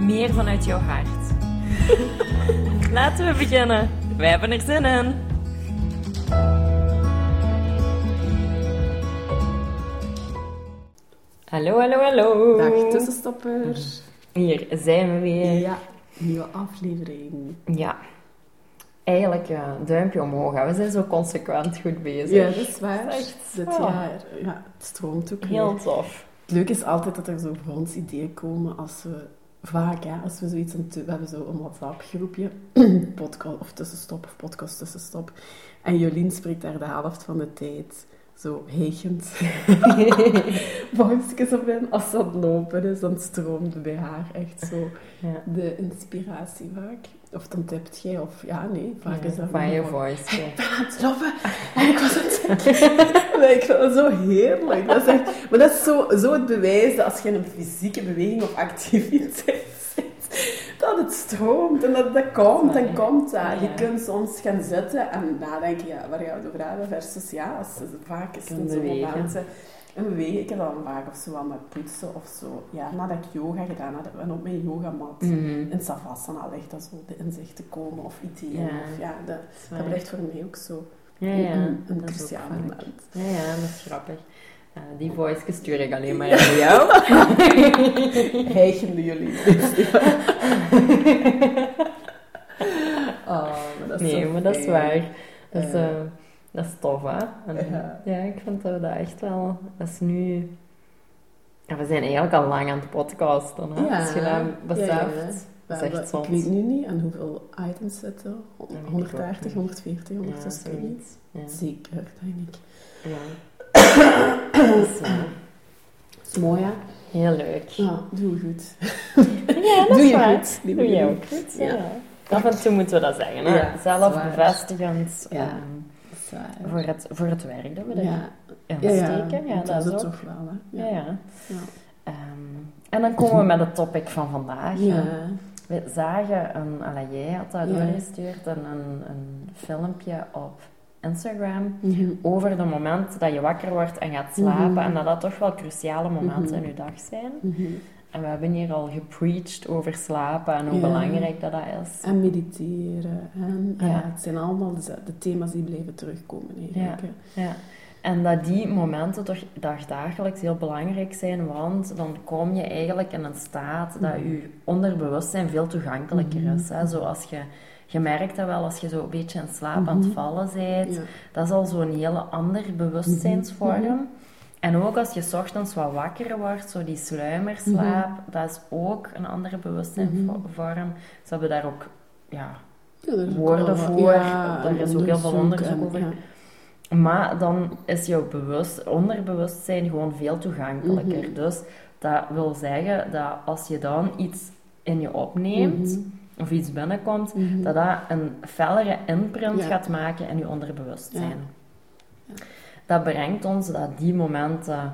meer vanuit jouw hart. Laten we beginnen. Wij hebben er zin in. Hallo, hallo, hallo. Dag tussenstopper. Hier zijn we weer. Ja, nieuwe aflevering. Ja. Eigenlijk, ja, duimpje omhoog. hè. We zijn zo consequent goed bezig. Ja, dat is waar. Echt Dit jaar, ja, het stroomt ook Heel weer. tof. Het leuke is altijd dat er zo voor ons ideeën komen als we vaak, hè, als we zoiets aan het doen- we hebben zo een WhatsApp-groepje, podcast of tussenstop of podcast tussenstop. En Jolien spreekt daar de helft van de tijd zo hegend voices op in. Als het lopen is, dan stroomt bij haar echt zo Ja. de inspiratie vaak. Of dan tipt jij, of ja, nee, vaak is dat Van je voice. ja. ik ben aan het lopen en ik was aan het. Nee, ik vind dat zo heerlijk. Dat is echt, maar dat is zo, zo het bewijs dat als je in een fysieke beweging of activiteit dat het stroomt en dat dat komt en komt dat. Je kunt soms gaan zitten en nadenken, ja, waar gaan we over hebben, versus ja, als, vaak is het zo'n momenten. En bewegen, ik heb dan vaak of zo aan met poetsen of zo. Ja, nadat ik yoga gedaan had en op mijn yogamat Mhm. in Savasana ligt dat zo de inzichten komen of ideeën. Ja. Of, ja, dat, blijft voor mij ook zo Ja, ja. een, een cruciaal moment. Ja, ja, dat is grappig. Ja, die voice stuur ik alleen maar aan jou. Hijgende jullie. oh, maar dat is nee, maar dat is waar. Dat is, Ja. eh, dat is tof, hè? En, Ja. ja. ik vind dat, dat echt wel... Dat is nu... Ja, we zijn eigenlijk al lang aan het podcasten, hè? Ja. Als je dat beseft. Dat is We echt zot. Ik weet nu niet aan hoeveel items zitten. weet ik ook 130, niet. 140, Ja, 160. zoiets. Ja. Zeker, denk ik. Ja. Dat is, Dat is mooi, hè? heel leuk. Ja, doe goed. Ja, dat Doe is je waar. goed, Doe je ook goed, Ja. ja. Af en toe moeten we dat zeggen, hè? Ja, Zelfbevestigend Ja. ehm, voor, het, voor het werk dat we erin Ja, steken. Ja, dat is ook. toch wel, hè? Ja, ja. Ja. Ehm, en dan komen we met het topic van vandaag. Ja. We zagen, een, jij had dat doorgestuurd, een, een, een filmpje op Instagram Mhm. over de moment dat je wakker wordt en gaat slapen Mhm. en dat dat toch wel cruciale momenten Mhm. in je dag zijn. En we hebben hier al gepreached over slapen en hoe Ja. belangrijk dat, dat is. En mediteren. En, ja. Ja. het zijn allemaal de, de thema's die blijven terugkomen eigenlijk. hè. Ja. En dat die momenten toch dagdagelijks heel belangrijk zijn, want dan kom je eigenlijk in een staat dat je onderbewustzijn veel toegankelijker is. Hè? Zoals je, je merkt dat wel als je zo een beetje in slaap aan het Mhm. vallen bent. Ja. Dat is al zo'n hele andere bewustzijnsvorm. Mhm. En ook als je 's ochtends wat wakker wordt, zo die sluimerslaap, dat is ook een andere bewustzijnsvorm. Ze hebben daar ook ja, ook woorden voor. ja, Daar is ook heel veel onderzoek over. Maar dan is jouw bewust, onderbewustzijn gewoon veel toegankelijker. Mhm. Dus dat wil zeggen dat als je dan iets in je opneemt, Mhm. Of iets binnenkomt, Mhm. dat dat een fellere imprint Ja. gaat maken in je onderbewustzijn. Ja. Dat brengt ons dat die momenten,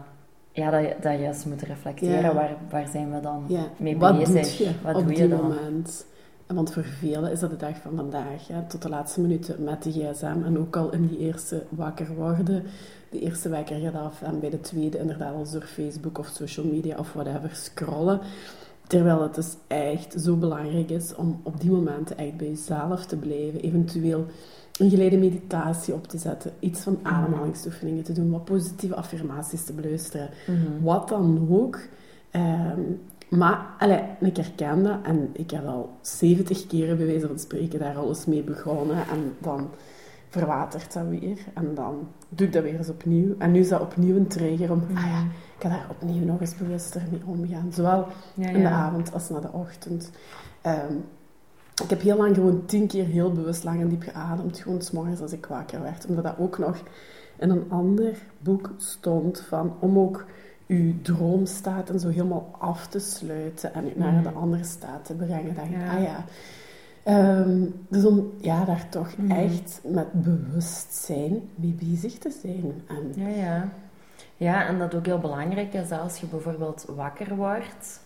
ja, dat je, dat je eens moet reflecteren, waar, waar zijn we dan mee Wat bezig? doe je Wat op doe die je dan? moment? En Want voor velen is dat de dag van vandaag. Tot de laatste minuten met de gsm. En ook al in die eerste wakker worden. De eerste wekker gaat af. En bij de tweede inderdaad al door Facebook of social media of whatever scrollen. Terwijl het dus echt zo belangrijk is om op die momenten echt bij jezelf te blijven. Eventueel een geleide meditatie op te zetten. Iets van ademhalingsoefeningen te doen. Wat positieve affirmaties te beluisteren. Mhm. Wat dan ook. Ehm, maar allee, ik herken dat en ik heb al 70 keren bij wijze van spreken daar al eens mee begonnen. En dan verwatert dat weer. En dan doe ik dat weer eens opnieuw. En nu is dat opnieuw een trigger om... Ah ja, ik ga daar opnieuw nog eens bewuster mee omgaan. Zowel Ja, in de avond als na de ochtend. Ehm, ik heb heel lang gewoon tien keer heel bewust lang en diep geademd. Gewoon s'morgens als ik wakker werd. Omdat dat ook nog in een ander boek stond van... Om ook je droomstaat en zo helemaal af te sluiten en naar de Mhm. andere staat te brengen. Dat je, Ja. ah ja. Ehm, dus om ja, daar toch Mhm. echt met bewustzijn mee bezig te zijn. En, Ja, ja. Ja, en dat ook heel belangrijk is dat als je bijvoorbeeld wakker wordt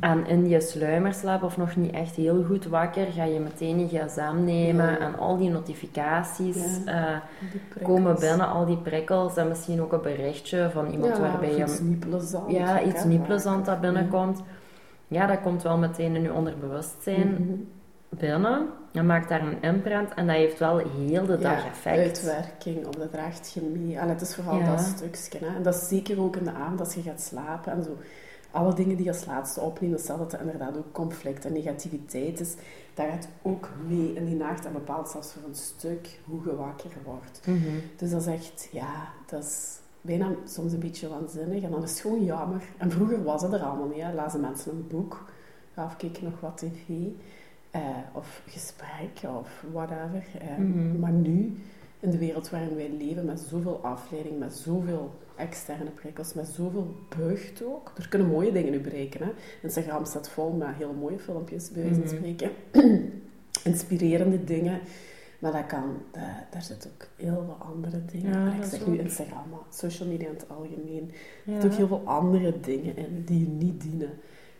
en in je sluimerslaap of nog niet echt heel goed wakker, ga je meteen je gsm nemen Ja. en al die notificaties Ja. eh, die komen binnen, al die prikkels en misschien ook een berichtje van iemand ja, waarbij je iets niet plezant. ja, iets niet plezant dat binnenkomt. Ja, dat komt wel meteen in je onderbewustzijn Mhm. Binnen. Je maakt daar een imprint en dat heeft wel heel de dag Ja, effect. uitwerking op dat draagt je mee. Het is vooral Ja. dat stukje. Hè. En dat is zeker ook in de avond als je gaat slapen en zo. Alle dingen die je als laatste opneemt, stel dat er inderdaad ook conflict en negativiteit is, dat gaat ook mee in die nacht en bepaalt zelfs voor een stuk hoe je wakker wordt. Mhm. Dus dat is echt, ja, dat is bijna soms een beetje waanzinnig en dan is het gewoon jammer. En vroeger was het er allemaal niet, hè. lazen mensen een boek, of keken nog wat tv, eh, of gesprekken of whatever. Eh, Mhm. Maar nu, in de wereld waarin wij leven, met zoveel afleiding, met zoveel externe prikkels, met zoveel buigt ook. Er kunnen mooie dingen nu bereiken. Hè? Instagram staat vol met heel mooie filmpjes, bij wijze van Mhm. spreken. Inspirerende dingen. Maar dat kan, daar zitten ook heel veel andere dingen. Ja, ik zeg nu Instagram, maar social media in het algemeen. Er zitten ook heel veel andere dingen in die je niet dienen.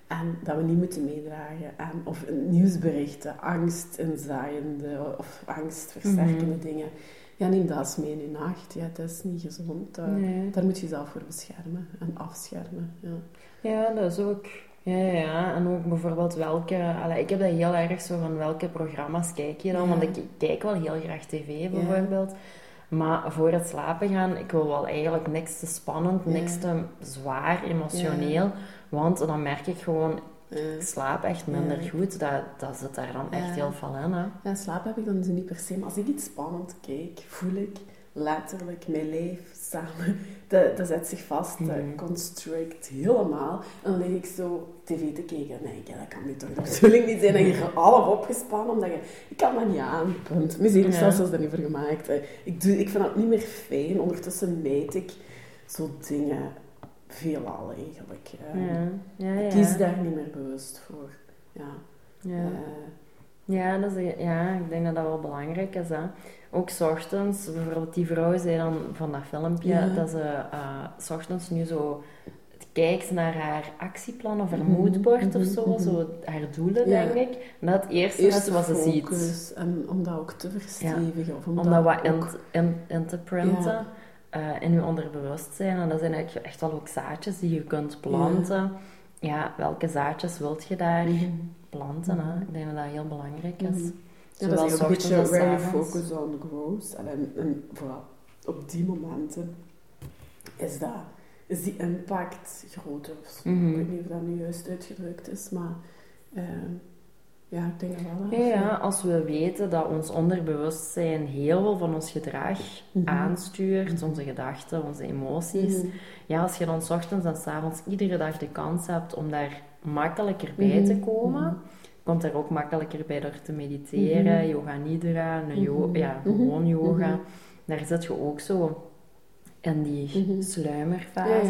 En dat we niet moeten meedragen. En, of nieuwsberichten, angst inzaaiende of angstversterkende Mhm. dingen. Ja, neem dat eens mee in je nacht. Ja, dat is niet gezond. Nee. Daar moet je jezelf voor beschermen en afschermen. Ja. Ja, dat is ook. Ja, ja. En ook bijvoorbeeld welke. Allee, ik heb dat heel erg zo van welke programma's kijk je dan? Ja. Want ik kijk wel heel graag tv bijvoorbeeld. Maar voor het slapen gaan, ik wil wel eigenlijk niks te spannend, niks te zwaar, emotioneel. Want dan merk ik gewoon, Eh, ik slaap echt minder Ja. goed. Dat, dat zit daar dan echt Ja. heel veel in. Hè. ja, slaap heb ik dan dus niet per se. Maar als ik iets spannend kijk, voel ik letterlijk mijn lijf samen. Dat, dat zet zich vast, dat Mhm. constrict helemaal. En dan lig ik zo tv te kijken ja, dat kan niet toch de bedoeling niet zijn. dat je er half opgespannen, omdat je, ik kan dat niet aan, punt. Mijn zenuwstelsel is er niet voor gemaakt. hè. Ik, doe, ik vind dat niet meer fijn. Ondertussen meet ik zo dingen veelal eigenlijk. Ja, ja, ja. Ik kies daar niet meer bewust voor. Ja. Ja. Eh, Ja, dat is, ja, ik denk dat dat wel belangrijk is. Hè. Ook 's ochtends, bijvoorbeeld die vrouw zei dan van dat filmpje, Ja. dat ze eh 's ochtends nu zo kijkt naar haar actieplan of haar Mhm, moodboard of mhm, zo, mhm. zo haar doelen, Ja. denk ik. En dat het eerste, wat ze ziet. om dat ook te verstevigen. Of om, Om dat wat in, ook- in, in te printen Ja. eh, in je onderbewustzijn. En dat zijn eigenlijk echt wel ook zaadjes die je kunt planten. Ja, welke zaadjes wilt je daar Mhm. planten? Hè? Ik denk dat dat heel belangrijk is. Mhm. Ja, Zowel dat is een beetje where you focus on grows. En, vooral op die momenten is, dat, is die impact groter. Of, Mhm. Ik weet niet of dat nu juist uitgedrukt is, maar eh, ja, ik denk dat wel. Ja, ja, als we weten dat ons onderbewustzijn heel veel van ons gedrag Mhm. aanstuurt, onze gedachten, onze emoties. Mhm. Ja, als je dan 's ochtends en 's avonds iedere dag de kans hebt om daar makkelijker bij te Mhm. komen, Mhm. komt er ook makkelijker bij door te mediteren, Mhm. yoga nidra, yo- Mhm. ja, Mhm. gewoon yoga. Mhm. Daar zit je ook zo in die Mhm. sluimerfases.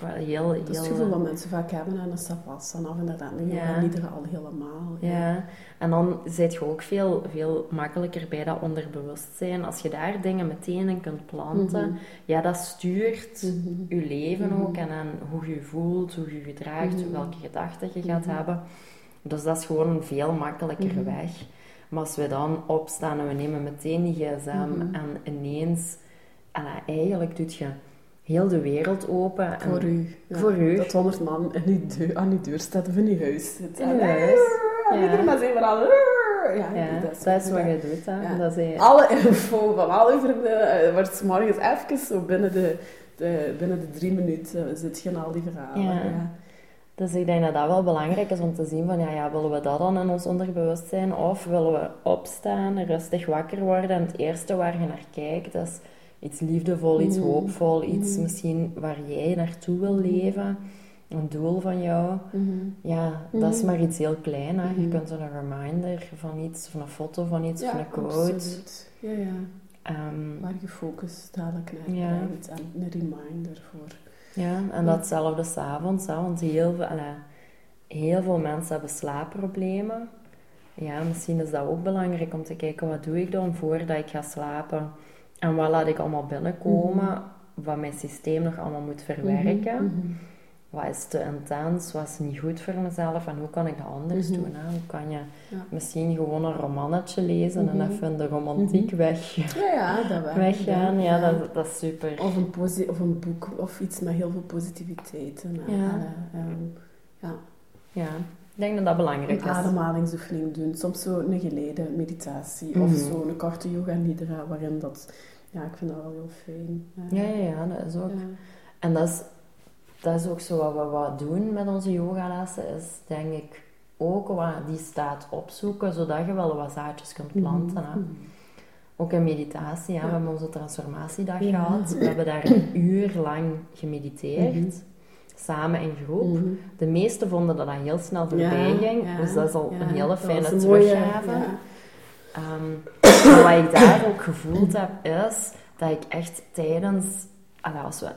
Ja, ja. Heel, heel, Dat is het gevoel wat mensen vaak hebben en dat staat vast vanaf inderdaad. Nu Ja. er al helemaal. Ja, en dan zit je ook veel, veel makkelijker bij dat onderbewustzijn. Als je daar dingen meteen in kunt planten, Mhm. ja, dat stuurt Mhm. je leven Mhm. ook en aan hoe je je voelt, hoe je je gedraagt, Mhm. welke gedachten je gaat hebben. Dus dat is gewoon een veel makkelijkere Mhm. weg. Maar als we dan opstaan en we nemen meteen die gsm en ineens, en eigenlijk doet je heel de wereld open. En, Voor u. Ja, Voor u. Dat honderd man in uw deur, aan uw deur staat of in uw huis zit. In huis. Ja. Iedereen maar zijn vooral... Ja, Ja, dat is, dat is wat je doet. Hè. Ja. Dat is, eh, Alle info van al uw vrienden eh, wordt 's morgens even zo binnen de, de, binnen de drie minuten zit je in al die verhalen. Dus ik denk dat dat wel belangrijk is om te zien van, ja, ja, willen we dat dan in ons onderbewustzijn? Of willen we opstaan, rustig wakker worden en het eerste waar je naar kijkt is iets liefdevol, iets Mhm. hoopvol, iets Mhm. misschien waar jij naartoe wil leven, een doel van jou. Mhm. Ja, dat is Mhm. maar iets heel klein. Hè. Je Mhm. kunt een reminder van iets, van een foto van iets, van Ja, een quote. absoluut. Ja, ja. Waar je focus dadelijk naar Ja. brengt. En een reminder voor Ja, en datzelfde s'avonds, want heel veel, allee, heel veel mensen hebben slaapproblemen. Ja, misschien is dat ook belangrijk om te kijken, wat doe ik dan voordat ik ga slapen? En wat laat ik allemaal binnenkomen, wat mijn systeem nog allemaal moet verwerken. Mhm. Wat is te intens, wat is niet goed voor mezelf en hoe kan ik dat anders Mhm. doen? Hè? Hoe kan je Ja. misschien gewoon een romannetje lezen en Mhm. even de romantiek weg, Ja, ja, dat wel. weggaan? Ja, dat, dat is super. Of een, of een boek of iets met heel veel positiviteit. En, Ja. en, eh, ehm, ja. Ja, ik denk dat dat belangrijk Een is. ademhalingsoefening doen. Soms zo een geleide meditatie. Of Mhm. zo een korte yoga nidra waarin dat... Ja, ik vind dat wel heel fijn. Eh, Ja, ja, ja, dat is ook. ja. En dat is, dat is ook zo wat we wat doen met onze yogalessen, is denk ik ook wat die staat opzoeken, zodat je wel wat zaadjes kunt planten. Hè. Mhm. Ook in meditatie, ja, we hebben onze transformatiedag gehad. We hebben daar een uur lang gemediteerd, Mhm. samen in groep. Mhm. De meesten vonden dat dat heel snel voorbij ging, ja, dus dat is al ja. een hele fijne teruggave. ja. En wat ik daar ook gevoeld heb, is dat ik echt tijdens, als we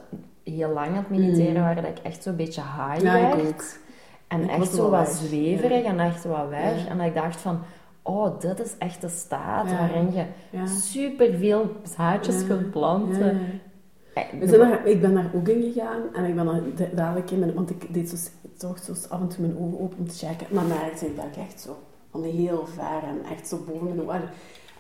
heel lang aan het mediteren Mm. waren, dat ik echt zo'n beetje high Ja, werd. En Ik echt zo wat zweverig Ja. en echt wat weg. Ja. En dat ik dacht van, oh, dit is echt de staat waarin je superveel zaadjes kunt planten. Eh, daar, ik ben daar ook in gegaan en ik ben dan da- dadelijk in mijn, want ik deed zo, toch zo af en toe mijn ogen open om te checken. En dan merkte ik dat ik echt zo van heel ver en echt zo boven ogen.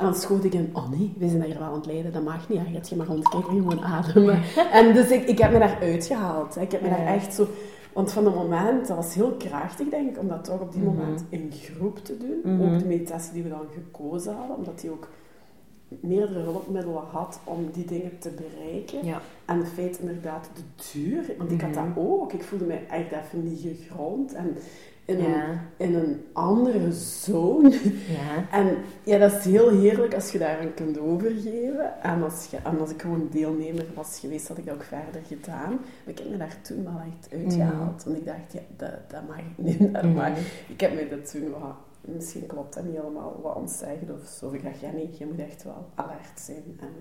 En dan schoot ik in, oh nee, we zijn hier wel aan het lijden, dat mag niet. Ja, je hebt je maar rondkijken en gewoon ademen. En dus ik, ik heb me daar uitgehaald. hè. Ik heb me daar echt zo... Want van dat moment, dat was heel krachtig, denk ik, om dat toch op die Mhm. moment in groep te doen. Mhm. Ook de meditatie die we dan gekozen hadden, omdat die ook meerdere hulpmiddelen had om die dingen te bereiken. Ja. En het feit inderdaad de duur, want ik had dat Mhm. ook. Ik voelde me echt even niet gegrond en in, een, in een andere zone. Ja. En ja, dat is heel heerlijk als je daar aan kunt overgeven. En als, je, en als ik gewoon deelnemer was geweest, had ik dat ook verder gedaan. Maar ik heb me daar toen wel echt uitgehaald. Want ik dacht, ja, dat, dat mag ik niet. Dat Mhm. mag. Ik heb me dat toen wat... Misschien klopt dat niet helemaal wat ontzegd of zo. Ik dacht, ja nee, je moet echt wel alert zijn. En,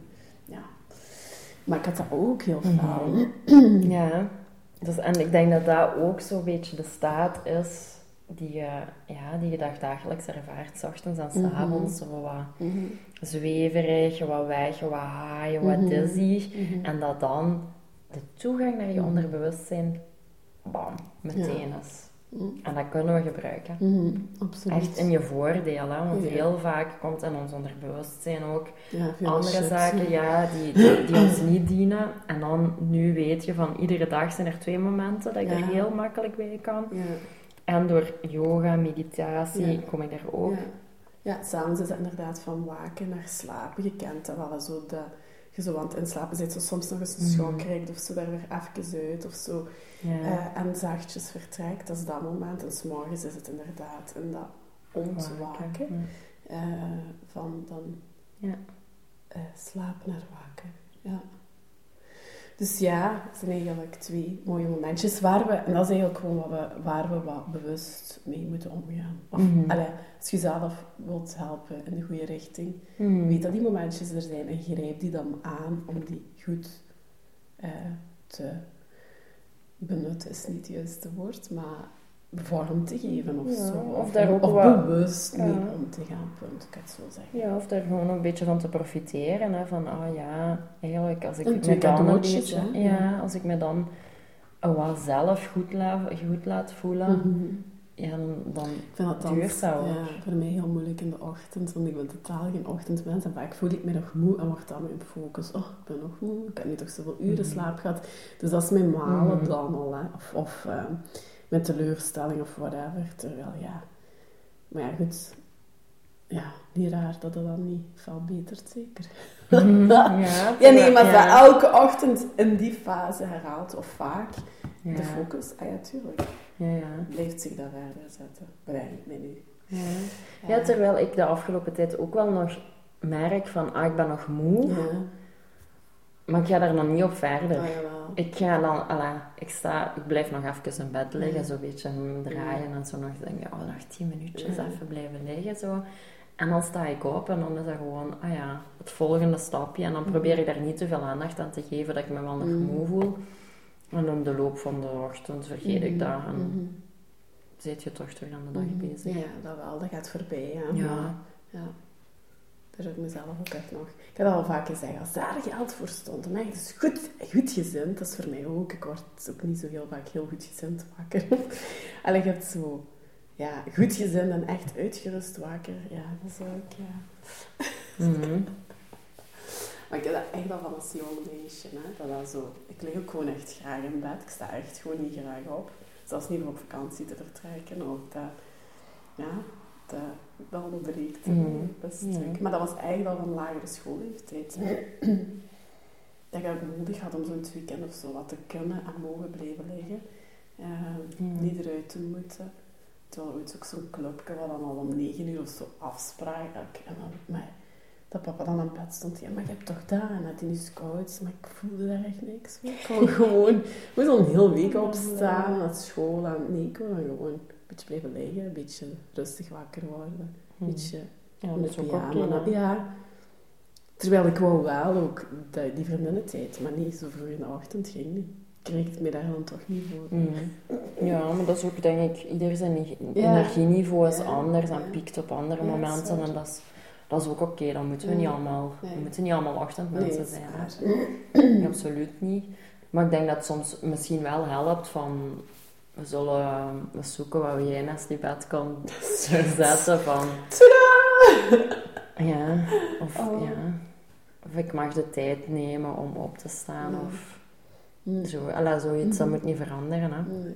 ja. Maar ik had dat ook heel Mhm. veel. Ja, dus, en ik denk dat dat ook zo'n beetje de staat is die je, ja, die je dag- dagelijks ervaart, s ochtends en s Mhm. avonds. Zo wat Mhm. zweverig, wat weg, wat high, wat Mhm. dizzy. Mhm. En dat dan de toegang naar je Mhm. onderbewustzijn, bam, meteen is. Mhm. En dat kunnen we gebruiken. Mhm. Absoluut. Echt in je voordeel, hè? want Ja. heel vaak komt in ons onderbewustzijn ook ja, andere shit. zaken ja, die, die, die ons niet dienen. En dan, nu weet je van iedere dag zijn er twee momenten dat ik er heel makkelijk bij kan. Ja. En door yoga, meditatie kom ik daar ook. Ja, ja s'avonds is het inderdaad van waken naar slapen. Je kent dat wel, zo dat je zo aan het inslapen zo soms nog eens een Mhm. schok krijgt of zo daar weer even uit of zo. Ja. Eh, en zachtjes vertrekt, dat is dat moment. En s'morgens is het inderdaad in dat ontwaken eh, van dan Ja. eh, slapen naar waken. Ja. Dus ja, het zijn eigenlijk twee mooie momentjes waar we, en dat is eigenlijk gewoon wat we, waar we wat bewust mee moeten omgaan. Of, Mhm. allee, als je zelf wilt helpen in de goede richting, Hmm. weet dat die momentjes er zijn en grijp die dan aan om die goed eh, te benutten, is niet het juiste woord, maar vorm te geven of Ja, zo. of daar ook of wat- bewust mee om te gaan, punt, ik het zo zeggen. Ja, of daar gewoon een beetje van te profiteren. Hè? Van, ah ja, eigenlijk als ik Een me dan een beetje... Ja, als ik me dan oh, wel zelf goed, la, goed laat voelen, Mhm. ja, dan... dan Ik vind dat dan Duurt dat ook. ja, voor mij heel moeilijk in de ochtend, want ik ben totaal geen ochtendmens. En vaak voel ik me nog moe en word dan mijn focus. Oh, ik ben nog moe, ik heb niet toch zoveel uren Mhm. slaap gehad. Dus dat is mijn malen Mhm. dan al. Hè. Of, of eh, met teleurstelling of whatever. Terwijl ja, maar ja, goed. Ja, niet raar dat het dan niet veel betert, zeker. ja, Ja, nee, maar ja. dat elke ochtend in die fase herhaalt, of vaak, Ja. de focus, ah ja, tuurlijk, Ja, ja. blijft zich dat verder zetten. Bedenk mij nu. Ja. ja, terwijl ik de afgelopen tijd ook wel nog merk van, ah, ik ben nog moe, Ja. maar ik ga daar nog niet op verder. Ah. Ik ga dan, ik sta, ik blijf nog even in bed liggen, Ja. zo'n beetje draaien en zo nog denken, oh, nog tien minuutjes Ja. even blijven liggen, zo. En dan sta ik op en dan is dat gewoon, ah ja, het volgende stapje. En dan probeer ik daar niet te veel aandacht aan te geven dat ik me wel nog Mm. moe voel. En op de loop van de ochtend vergeet ik Mhm, dat en mhm. zit je toch terug aan de dag Mhm. bezig. Ja, dat wel. Dat gaat voorbij. Ja. Ja. Daar heb ik mezelf ook echt nog... Ik heb dat al vaak gezegd. Als daar geld voor stond, dan ben ik dus goed, goed gezind. Dat is voor mij ook. Ik word ook niet zo heel vaak heel goed gezind wakker. en je hebt zo... Ja, goed gezind en echt uitgerust wakker. Ja, dat zou ik... Ja. Mhm. Maar ik heb dat echt al van als jong meisje. Hè? Dat dat zo, ik lig ook gewoon echt graag in bed. Ik sta echt gewoon niet graag op. Zelfs niet om op vakantie te vertrekken. Of dat, ja, dat, dat ontbreekt. Dat is Ja. stuk. Maar dat was eigenlijk al van lagere schoolleeftijd. dat ik ook nodig had om zo'n weekend of zo wat te kunnen en mogen blijven liggen. Eh. Niet eruit te moeten. Terwijl ooit ook zo'n clubje wat dan al om negen uur of zo afspraak. En dan, maar dat papa dan aan bed stond. Ja, maar je hebt toch dat? En had hij nu scouts. Maar ik voelde daar echt niks van. Ik kon gewoon... Ik moest al een hele week opstaan naar school. En nee, ik kon gewoon een beetje blijven liggen. Een beetje rustig wakker worden. Een Mhm. beetje Ja, ook pyjama. ja. Terwijl ik wou wel ook die, die vriendinnentijd. Maar niet zo vroeg in de ochtend ging niet. Ik kreeg het me daar dan toch niet voor. Mhm. Ja, maar dat is ook denk ik, ieder zijn Ja. energieniveau is Ja. anders en piekt op andere dat momenten. En dat is, dat is ook oké, dan moeten we niet allemaal, Nee. we moeten niet allemaal ochtendmensen zijn. Nee, absoluut niet. Maar ik denk dat het soms misschien wel helpt van, we zullen eh, eens zoeken wat jij naast die bed kan zetten van, ja, of Oh. ja, of ik mag de tijd nemen om op te staan Ja. of Mm. zo. Alla, zoiets, dat Mhm. moet niet veranderen. Hè. Nee,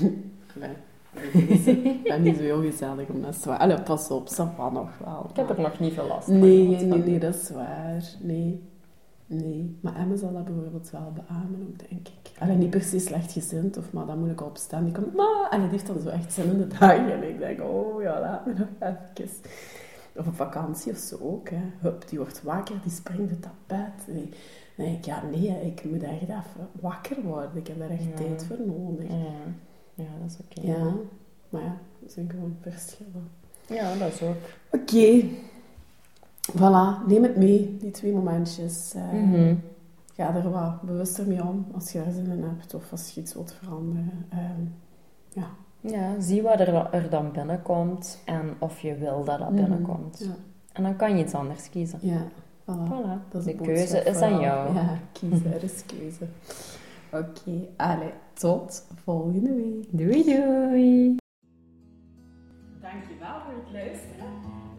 dat. Ik ben niet zo heel gezellig om dat te. Allee, pas op, dat van nog wel. Ik heb er nog niet veel last van. Nee, nee, nee, dat is waar. Nee. Nee. Maar Emma zal dat bijvoorbeeld wel beamen ook, denk ik. Allee, niet per se slecht gezind, of maar dan moet ik opstaan. Die komt, ma, en die heeft dan zo echt zin in de dagen. En ik denk, oh ja, laat me nog even. Of op vakantie of zo ook. Hè. Hup, die wordt wakker, die springt het tapijt. Nee. Dan denk ik, ja, nee, ik moet echt even wakker worden. Ik heb daar echt Ja. tijd voor nodig. Ja, ja dat is oké. Ja, maar ja, dat zijn gewoon verschillen. Ja, dat is ook. Oké. Voilà, neem het mee, die twee momentjes. Eh, Mhm. Ga er wat bewuster mee om als je er zin in hebt of als je iets wilt veranderen. Ehm, ja. Ja, zie wat er, er dan binnenkomt en of je wil dat dat Mhm. binnenkomt. Ja, En dan kan je iets anders kiezen. ja. Voilà. Voilà. Dat is de keuze is aan jou. Ja, kiezen, er is keuze. Oké, allee, tot volgende week. Doei doei!